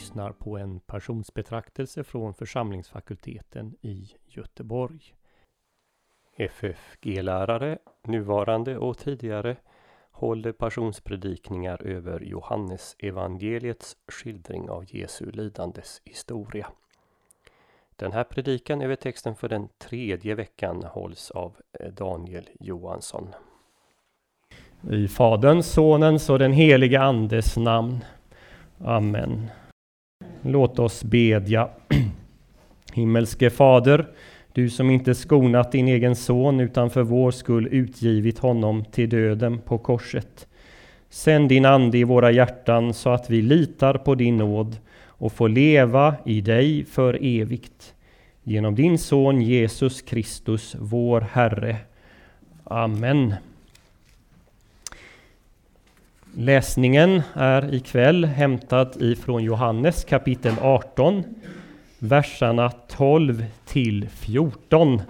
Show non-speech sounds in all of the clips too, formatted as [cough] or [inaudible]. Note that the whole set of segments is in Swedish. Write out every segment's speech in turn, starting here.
Lyssnar på en passionsbetraktelse från församlingsfakulteten i Göteborg. FFG-lärare, nuvarande och tidigare, håller passionspredikningar över Johannes evangeliets skildring av Jesu lidandes historia. Den här predikan över texten för den tredje veckan hålls av eh, Daniel Johansson. I Faderns, Sonens och den helige Andes namn. Amen. Låt oss bedja. [clears throat] Himmelske Fader, du som inte skonat din egen son utan för vår skull utgivit honom till döden på korset. Sänd din Ande i våra hjärtan så att vi litar på din nåd och får leva i dig för evigt. Genom din son Jesus Kristus, vår Herre. Amen. Läsningen är ikväll hämtad ifrån Johannes kapitel 18, verserna 12 till 14,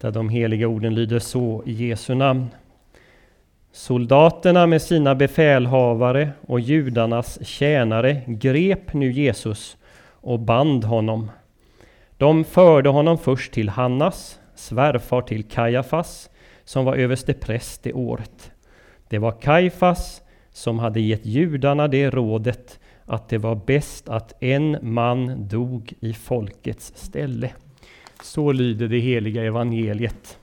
där de heliga orden lyder så i Jesu namn. Soldaterna med sina befälhavare och judarnas tjänare grep nu Jesus och band honom. De förde honom först till Hannas, svärfar till Kajafas, som var överste präst det året. Det var Kajfas som hade gett judarna det rådet att det var bäst att en man dog i folkets ställe. Så lyder det heliga evangeliet.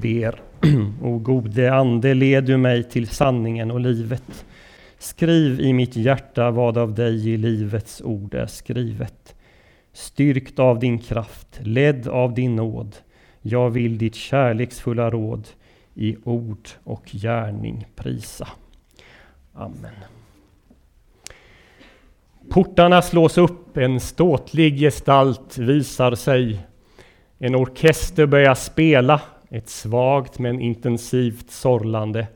Ber. [clears throat] O gode Ande, led du mig till sanningen och livet. Skriv i mitt hjärta vad av dig i livets ord är skrivet. Styrkt av din kraft, ledd av din nåd. Jag vill ditt kärleksfulla råd i ord och gärning prisa. Amen. Portarna slås upp, en ståtlig gestalt visar sig. En orkester börjar spela, ett svagt men intensivt sorlande.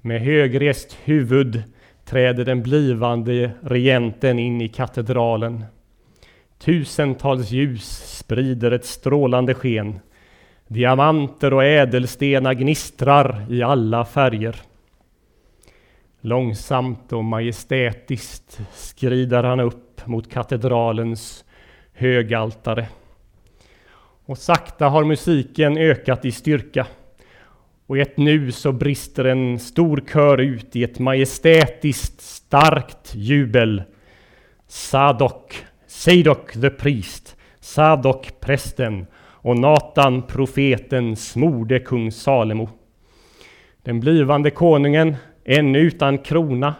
Med högrest huvud träder den blivande regenten in i katedralen. Tusentals ljus sprider ett strålande sken. Diamanter och ädelstenar gnistrar i alla färger. Långsamt och majestätiskt skrider han upp mot katedralens högaltare. Och sakta har musiken ökat i styrka. Och i ett nu så brister en stor kör ut i ett majestätiskt starkt jubel. Sadok, Sadok the priest, Sadok prästen och Natan profeten smorde kung Salomo. Den blivande konungen, ännu utan krona,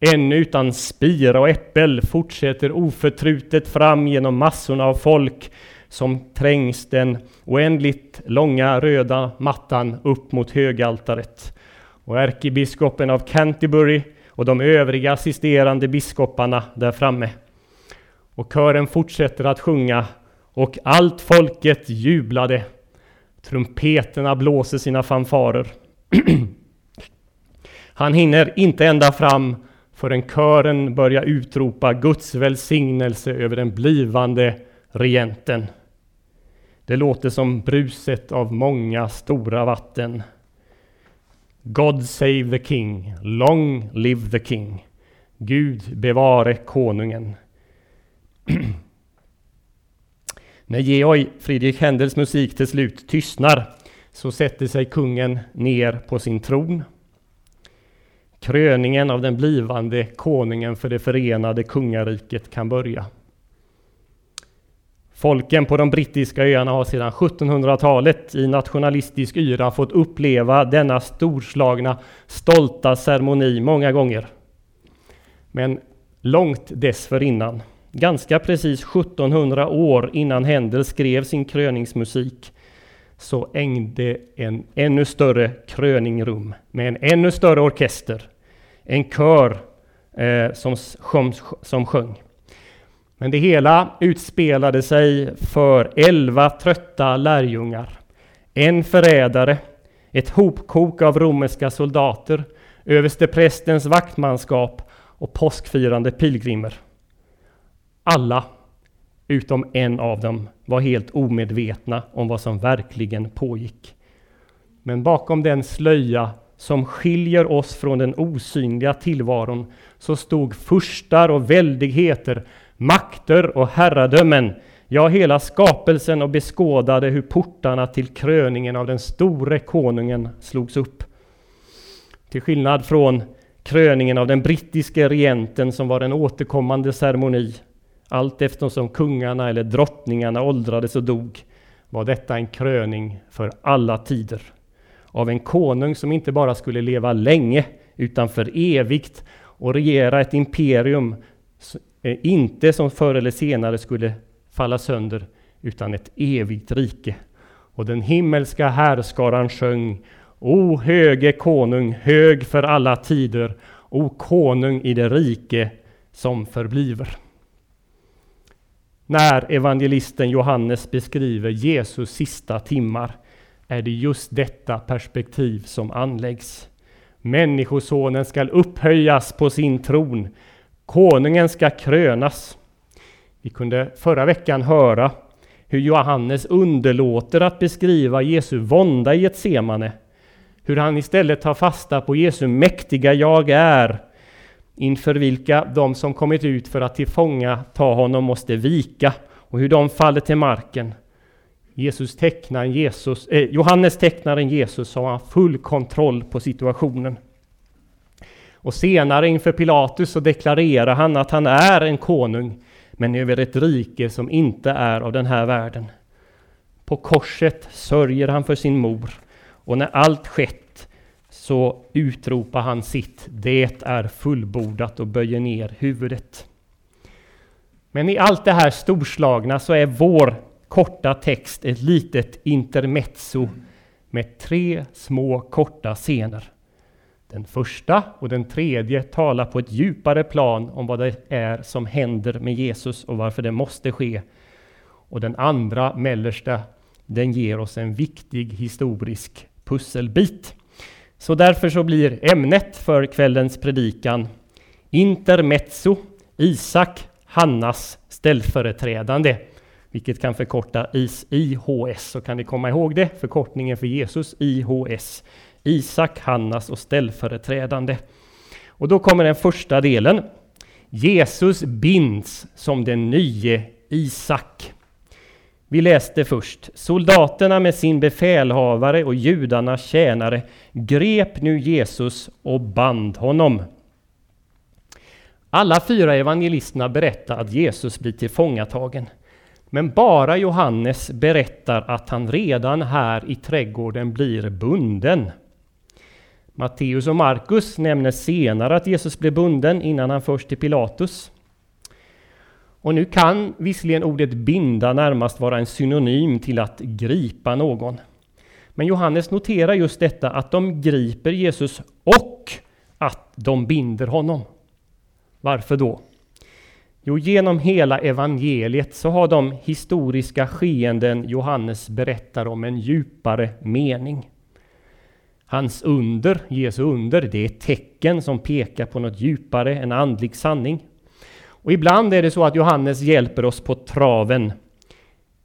ännu utan spira och äppel, fortsätter oförtrutet fram genom massorna av folk som trängs den oändligt långa röda mattan upp mot högaltaret. Och ärkebiskopen av Canterbury och de övriga assisterande biskoparna där framme. Och kören fortsätter att sjunga och allt folket jublade. Trumpeterna blåser sina fanfarer. [clears throat] Han hinner inte ända fram förrän kören börjar utropa Guds välsignelse över den blivande regenten. Det låter som bruset av många stora vatten. God save the king, long live the king. Gud bevare konungen. [clears throat] När Georg Friedrich Händels musik till slut tystnar så sätter sig kungen ner på sin tron. Kröningen av den blivande konungen för det förenade kungariket kan börja. Folken på de brittiska öarna har sedan 1700-talet i nationalistisk yra fått uppleva denna storslagna, stolta ceremoni många gånger. Men långt dessförinnan, ganska precis 1700 år innan Händel skrev sin kröningsmusik, så ägde en ännu större kröning rum med en ännu större orkester, en kör eh, som, som, som sjöng. Men det hela utspelade sig för elva trötta lärjungar, en förrädare, ett hopkok av romerska soldater, översteprästens vaktmanskap och påskfirande pilgrimer. Alla, utom en av dem, var helt omedvetna om vad som verkligen pågick. Men bakom den slöja som skiljer oss från den osynliga tillvaron så stod furstar och väldigheter, makter och herradömen, ja, hela skapelsen och beskådade hur portarna till kröningen av den store konungen slogs upp. Till skillnad från kröningen av den brittiske regenten som var en återkommande ceremoni, allt eftersom kungarna eller drottningarna åldrades och dog, var detta en kröning för alla tider. Av en konung som inte bara skulle leva länge, utan för evigt och regera ett imperium, Eh, inte som förr eller senare skulle falla sönder, utan ett evigt rike. Och den himmelska härskaran sjöng O höge konung, hög för alla tider, O konung i det rike som förbliver. När evangelisten Johannes beskriver Jesus sista timmar är det just detta perspektiv som anläggs. Människosonen skall upphöjas på sin tron. Konungen ska krönas. Vi kunde förra veckan höra hur Johannes underlåter att beskriva Jesu vånda i ett semane hur han istället tar fasta på Jesu mäktiga jag är, inför vilka de som kommit ut för att tillfånga ta honom måste vika, och hur de faller till marken. Jesus tecknar Jesus, eh, Johannes tecknar en Jesus som har full kontroll på situationen. Och senare inför Pilatus så deklarerar han att han är en konung, men över ett rike som inte är av den här världen. På korset sörjer han för sin mor och när allt skett så utropar han sitt Det är fullbordat och böjer ner huvudet. Men i allt det här storslagna så är vår korta text ett litet intermezzo med tre små korta scener. Den första och den tredje talar på ett djupare plan om vad det är som händer med Jesus och varför det måste ske. Och den andra, mellersta, den ger oss en viktig historisk pusselbit. Så därför så blir ämnet för kvällens predikan Intermezzo, Isak, Hannas ställföreträdande, vilket kan förkorta IS, IHS, så kan ni komma ihåg det, förkortningen för Jesus, IHS, Isak, Hannas och ställföreträdande. Och då kommer den första delen. Jesus binds som den nye Isak. Vi läste först. Soldaterna med sin befälhavare och judarnas tjänare grep nu Jesus och band honom. Alla fyra evangelisterna berättar att Jesus blir tillfångatagen. Men bara Johannes berättar att han redan här i trädgården blir bunden. Matteus och Markus nämner senare att Jesus blev bunden innan han förs till Pilatus. Och nu kan visserligen ordet binda närmast vara en synonym till att gripa någon. Men Johannes noterar just detta att de griper Jesus och att de binder honom. Varför då? Jo, genom hela evangeliet så har de historiska skeenden Johannes berättar om en djupare mening. Hans under, Jesu under, det är ett tecken som pekar på något djupare, en andlig sanning. Och ibland är det så att Johannes hjälper oss på traven.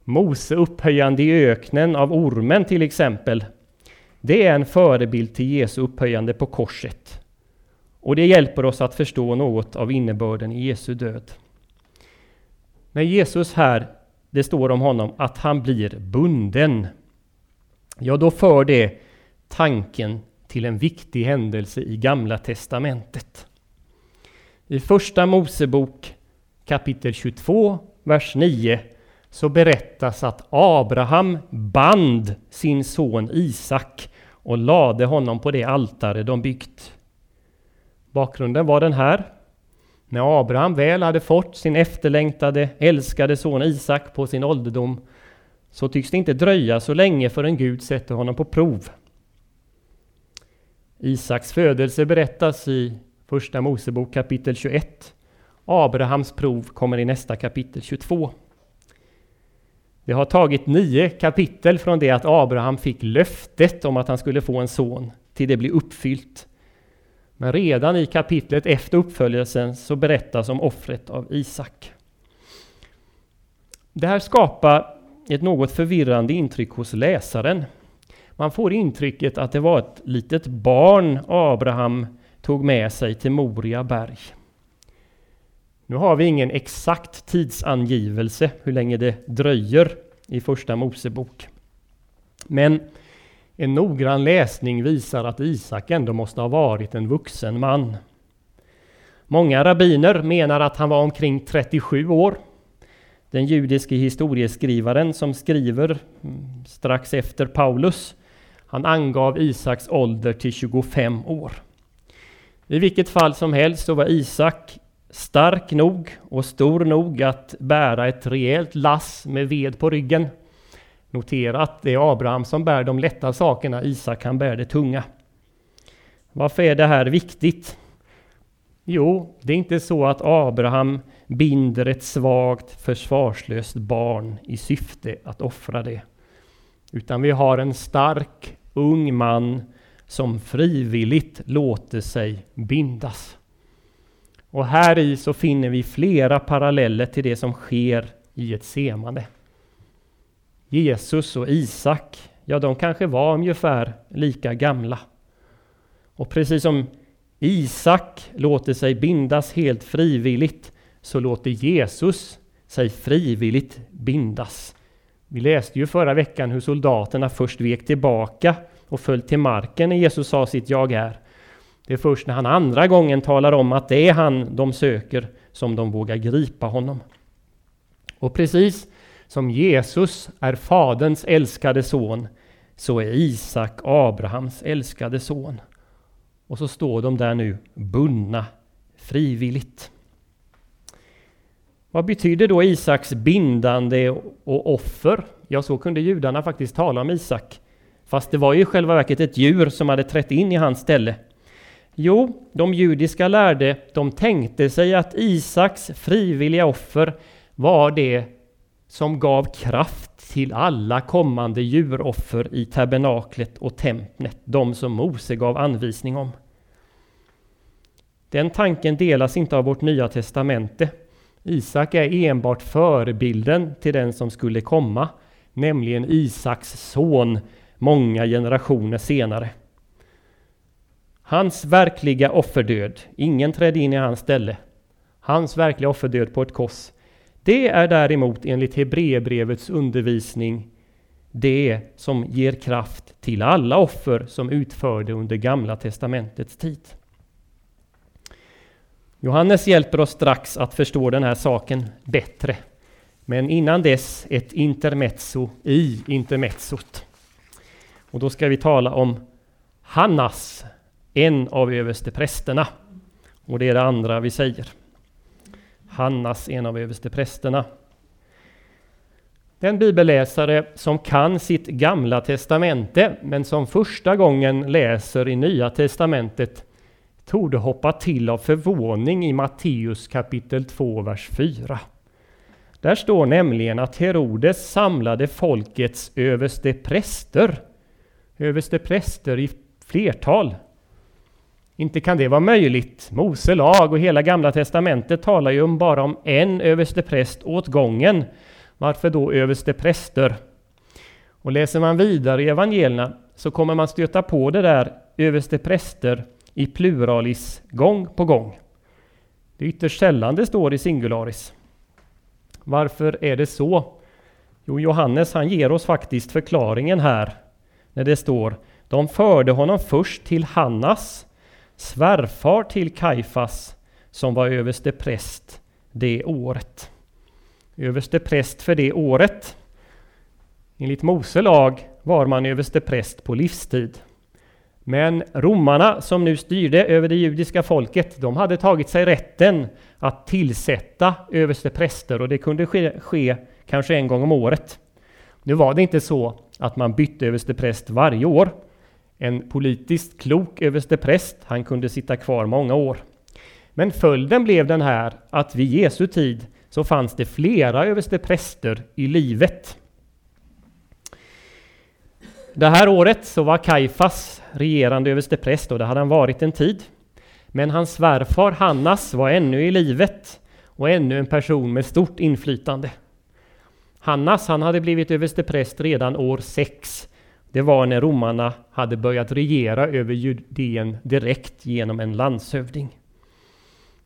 Mose upphöjande i öknen av ormen till exempel. Det är en förebild till Jesu upphöjande på korset. Och det hjälper oss att förstå något av innebörden i Jesu död. När Jesus här, det står om honom att han blir bunden. Ja, då för det tanken till en viktig händelse i Gamla Testamentet. I Första Mosebok kapitel 22, vers 9 så berättas att Abraham band sin son Isak och lade honom på det altare de byggt. Bakgrunden var den här. När Abraham väl hade fått sin efterlängtade, älskade son Isak på sin ålderdom så tycks det inte dröja så länge förrän Gud sätter honom på prov. Isaks födelse berättas i Första Mosebok kapitel 21. Abrahams prov kommer i nästa kapitel 22. Det har tagit nio kapitel från det att Abraham fick löftet om att han skulle få en son till det blir uppfyllt. Men redan i kapitlet efter uppföljelsen så berättas om offret av Isak. Det här skapar ett något förvirrande intryck hos läsaren. Man får intrycket att det var ett litet barn Abraham tog med sig till Moria berg. Nu har vi ingen exakt tidsangivelse hur länge det dröjer i Första Mosebok. Men en noggrann läsning visar att Isak ändå måste ha varit en vuxen man. Många rabbiner menar att han var omkring 37 år. Den judiske historieskrivaren som skriver mm, strax efter Paulus, han angav Isaks ålder till 25 år. I vilket fall som helst så var Isak stark nog och stor nog att bära ett rejält lass med ved på ryggen. Notera att det är Abraham som bär de lätta sakerna, Isak han bär det tunga. Varför är det här viktigt? Jo, det är inte så att Abraham binder ett svagt försvarslöst barn i syfte att offra det. Utan vi har en stark ung man som frivilligt låter sig bindas. Och här i så finner vi flera paralleller till det som sker i ett semande. Jesus och Isak, ja de kanske var ungefär lika gamla. Och precis som Isak låter sig bindas helt frivilligt så låter Jesus sig frivilligt bindas. Vi läste ju förra veckan hur soldaterna först vek tillbaka och föll till marken när Jesus sa sitt jag är. Det är först när han andra gången talar om att det är han de söker som de vågar gripa honom. Och precis som Jesus är Faderns älskade son så är Isak Abrahams älskade son. Och så står de där nu bundna frivilligt. Vad betyder då Isaks bindande och offer? Ja, så kunde judarna faktiskt tala om Isak. Fast det var ju i själva verket ett djur som hade trätt in i hans ställe. Jo, de judiska lärde, de tänkte sig att Isaks frivilliga offer var det som gav kraft till alla kommande djuroffer i tabernaklet och templet, de som Mose gav anvisning om. Den tanken delas inte av vårt nya testamente. Isak är enbart förebilden till den som skulle komma, nämligen Isaks son många generationer senare. Hans verkliga offerdöd, ingen trädde in i hans ställe. Hans verkliga offerdöd på ett kors. Det är däremot enligt Hebreerbrevets undervisning det som ger kraft till alla offer som utförde under Gamla Testamentets tid. Johannes hjälper oss strax att förstå den här saken bättre. Men innan dess ett intermezzo i intermezzot. Och då ska vi tala om Hannas, en av översteprästerna. Och det är det andra vi säger. Hannas, en av översteprästerna. Den bibelläsare som kan sitt gamla testamente men som första gången läser i Nya testamentet torde hoppa till av förvåning i Matteus kapitel 2, vers 4. Där står nämligen att Herodes samlade folkets överste präster. Överste präster i flertal. Inte kan det vara möjligt. Mose lag och hela gamla testamentet talar ju om bara om en överste präst åt gången. Varför då överste präster? Och läser man vidare i evangelierna så kommer man stöta på det där överste präster i pluralis gång på gång. Det är ytterst sällan det står i singularis. Varför är det så? Jo, Johannes han ger oss faktiskt förklaringen här när det står De förde honom först till Hannas, svärfar till Kaifas, som var överste präst det året. Överste präst för det året. Enligt Mose lag var man överste präst på livstid. Men romarna som nu styrde över det judiska folket, de hade tagit sig rätten att tillsätta överstepräster och det kunde ske, ske kanske en gång om året. Nu var det inte så att man bytte överstepräst varje år. En politiskt klok överstepräst, han kunde sitta kvar många år. Men följden blev den här att vid Jesu tid så fanns det flera överstepräster i livet. Det här året så var Kaifas regerande överstepräst och det hade han varit en tid. Men hans svärfar Hannas var ännu i livet och ännu en person med stort inflytande. Hannas han hade blivit överstepräst redan år 6. Det var när romarna hade börjat regera över Judeen direkt genom en landshövding.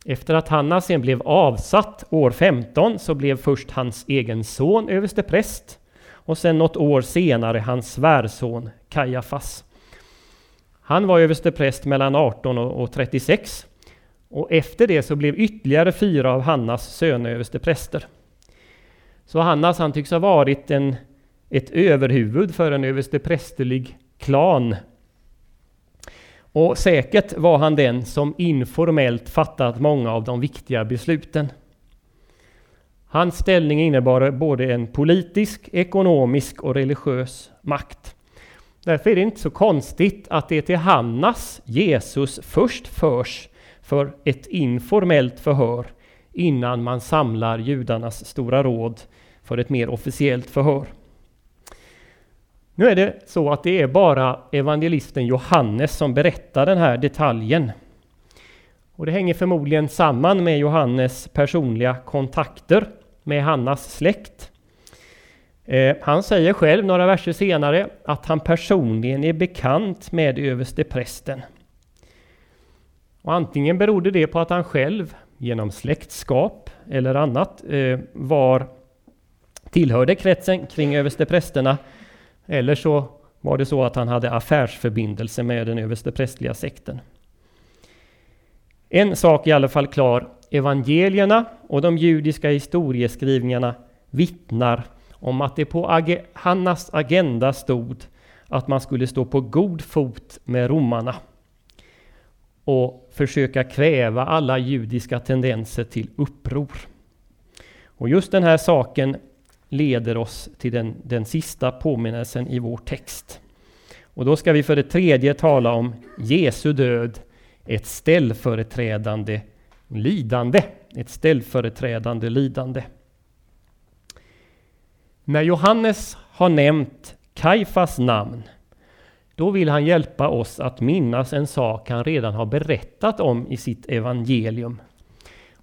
Efter att Hannas sen blev avsatt år 15 så blev först hans egen son överstepräst och sen något år senare hans svärson Kajafas. Han var överstepräst mellan 18 och 36 och efter det så blev ytterligare fyra av Hannas söner överstepräster. Så Hannas han tycks ha varit en, ett överhuvud för en översteprästerlig klan. Och säkert var han den som informellt fattat många av de viktiga besluten. Hans ställning innebar både en politisk, ekonomisk och religiös makt. Därför är det inte så konstigt att det till Hannas Jesus först förs för ett informellt förhör innan man samlar judarnas stora råd för ett mer officiellt förhör. Nu är det så att det är bara evangelisten Johannes som berättar den här detaljen. Och det hänger förmodligen samman med Johannes personliga kontakter med Hannas släkt. Eh, han säger själv några verser senare att han personligen är bekant med översteprästen. Och antingen berodde det på att han själv genom släktskap eller annat eh, var tillhörde kretsen kring översteprästerna eller så var det så att han hade affärsförbindelse med den översteprästliga sekten. En sak är i alla fall klar. Evangelierna och de judiska historieskrivningarna vittnar om att det på ag Hannas agenda stod att man skulle stå på god fot med romarna och försöka kväva alla judiska tendenser till uppror. Och just den här saken leder oss till den, den sista påminnelsen i vår text. Och då ska vi för det tredje tala om Jesu död, ett ställföreträdande lidande. Ett ställföreträdande lidande. När Johannes har nämnt Kaifas namn, då vill han hjälpa oss att minnas en sak han redan har berättat om i sitt evangelium.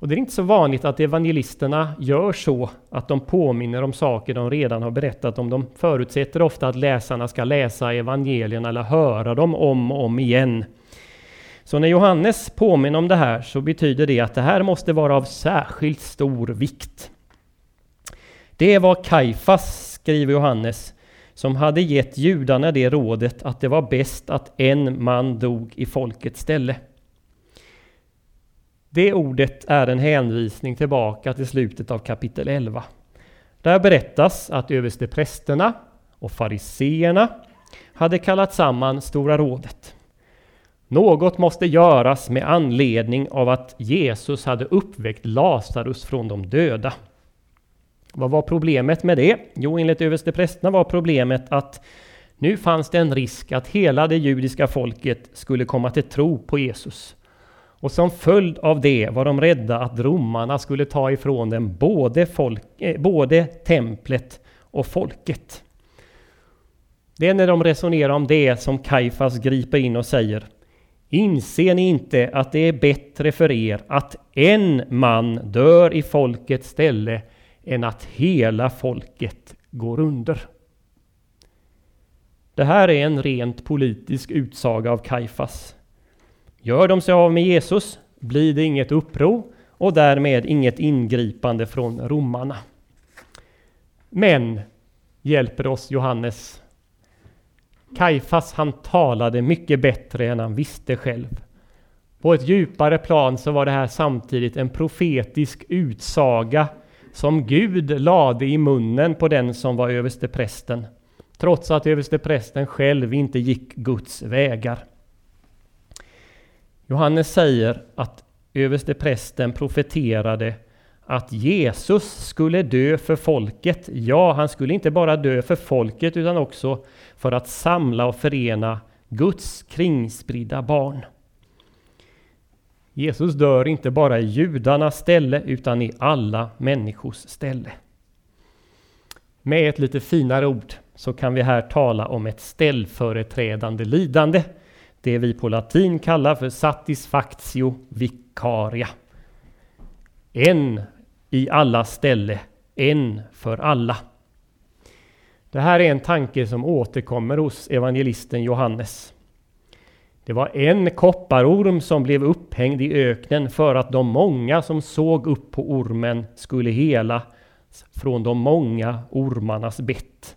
Och det är inte så vanligt att evangelisterna gör så att de påminner om saker de redan har berättat om. De förutsätter ofta att läsarna ska läsa evangelierna eller höra dem om och om igen. Så när Johannes påminner om det här så betyder det att det här måste vara av särskilt stor vikt. Det var Kaifas, skriver Johannes, som hade gett judarna det rådet att det var bäst att en man dog i folkets ställe. Det ordet är en hänvisning tillbaka till slutet av kapitel 11. Där berättas att översteprästerna och fariseerna hade kallat samman Stora rådet. Något måste göras med anledning av att Jesus hade uppväckt Lazarus från de döda. Vad var problemet med det? Jo, enligt översteprästerna var problemet att nu fanns det en risk att hela det judiska folket skulle komma till tro på Jesus. Och som följd av det var de rädda att romarna skulle ta ifrån dem både, folk, eh, både templet och folket. Det är när de resonerar om det som Kaifas griper in och säger Inser ni inte att det är bättre för er att en man dör i folkets ställe än att hela folket går under? Det här är en rent politisk utsaga av Kaifas. Gör de sig av med Jesus blir det inget uppror och därmed inget ingripande från romarna. Men hjälper oss Johannes. Kajfas han talade mycket bättre än han visste själv. På ett djupare plan så var det här samtidigt en profetisk utsaga som Gud lade i munnen på den som var översteprästen. Trots att översteprästen själv inte gick Guds vägar. Johannes säger att översteprästen profeterade att Jesus skulle dö för folket. Ja, han skulle inte bara dö för folket utan också för att samla och förena Guds kringspridda barn. Jesus dör inte bara i judarnas ställe utan i alla människors ställe. Med ett lite finare ord så kan vi här tala om ett ställföreträdande lidande. Det vi på latin kallar för satisfactio vicaria. En i alla ställe, en för alla. Det här är en tanke som återkommer hos evangelisten Johannes. Det var en kopparorm som blev upphängd i öknen för att de många som såg upp på ormen skulle hela från de många ormarnas bett.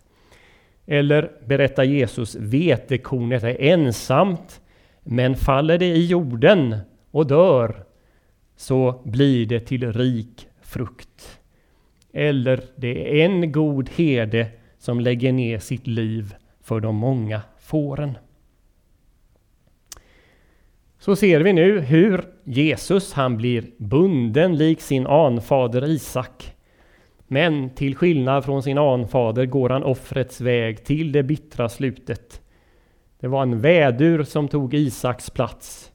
Eller berättar Jesus, vetekornet är ensamt, men faller det i jorden och dör, så blir det till rik frukt. Eller det är en god herde som lägger ner sitt liv för de många fåren. Så ser vi nu hur Jesus han blir bunden lik sin anfader Isak. Men till skillnad från sin anfader går han offrets väg till det bittra slutet. Det var en vädur som tog Isaks plats.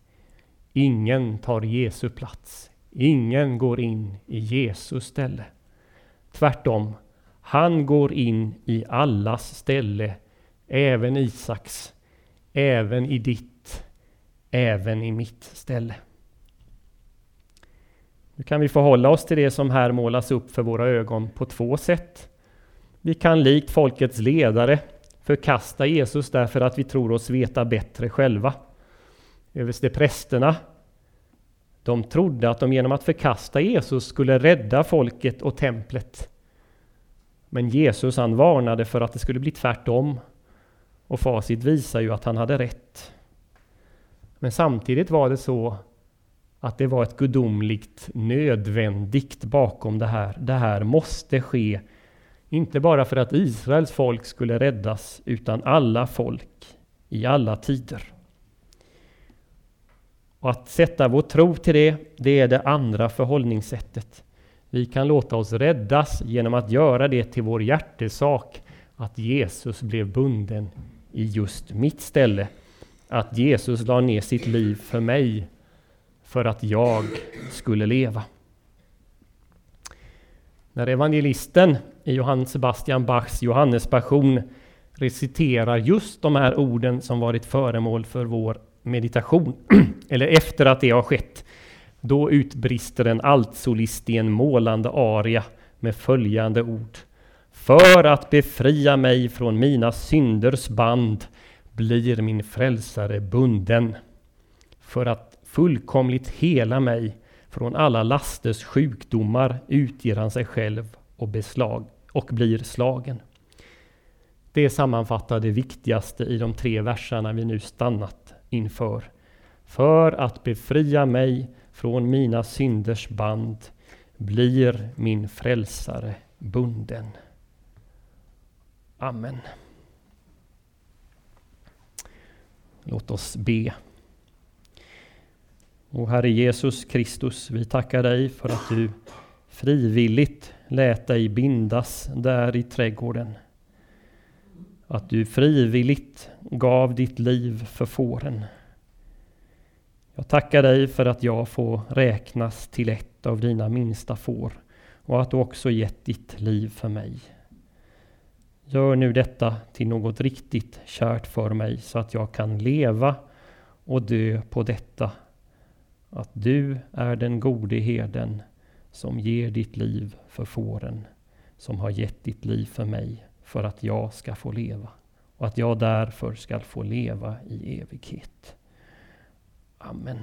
Ingen tar Jesu plats. Ingen går in i Jesus ställe. Tvärtom, han går in i allas ställe, även Isaks, även i ditt, även i mitt ställe. Nu kan vi förhålla oss till det som här målas upp för våra ögon på två sätt. Vi kan likt folkets ledare förkasta Jesus därför att vi tror oss veta bättre själva. Översteprästerna de trodde att de genom att förkasta Jesus skulle rädda folket och templet. Men Jesus han varnade för att det skulle bli tvärtom. Och facit visar ju att han hade rätt. Men samtidigt var det så att det var ett gudomligt nödvändigt bakom det här. Det här måste ske, inte bara för att Israels folk skulle räddas, utan alla folk i alla tider. Och att sätta vår tro till det, det är det andra förhållningssättet. Vi kan låta oss räddas genom att göra det till vår hjärtesak att Jesus blev bunden i just mitt ställe. Att Jesus la ner sitt liv för mig för att jag skulle leva. När evangelisten i Johann Sebastian Bachs Johannespassion reciterar just de här orden som varit föremål för vår meditation, [clears throat] eller efter att det har skett, då utbrister en altsolist i en målande aria med följande ord. För att befria mig från mina synders band blir min frälsare bunden. För att fullkomligt hela mig från alla lasters sjukdomar utger han sig själv och, beslag, och blir slagen. Det sammanfattar det viktigaste i de tre verserna vi nu stannat inför. För att befria mig från mina synders band blir min frälsare bunden. Amen. Låt oss be. O Herre Jesus Kristus, vi tackar dig för att du frivilligt lät dig bindas där i trädgården. Att du frivilligt gav ditt liv för fåren. Jag tackar dig för att jag får räknas till ett av dina minsta får och att du också gett ditt liv för mig. Gör nu detta till något riktigt kärt för mig så att jag kan leva och dö på detta. Att du är den gode herden som ger ditt liv för fåren, som har gett ditt liv för mig för att jag ska få leva och att jag därför ska få leva i evighet. Amen.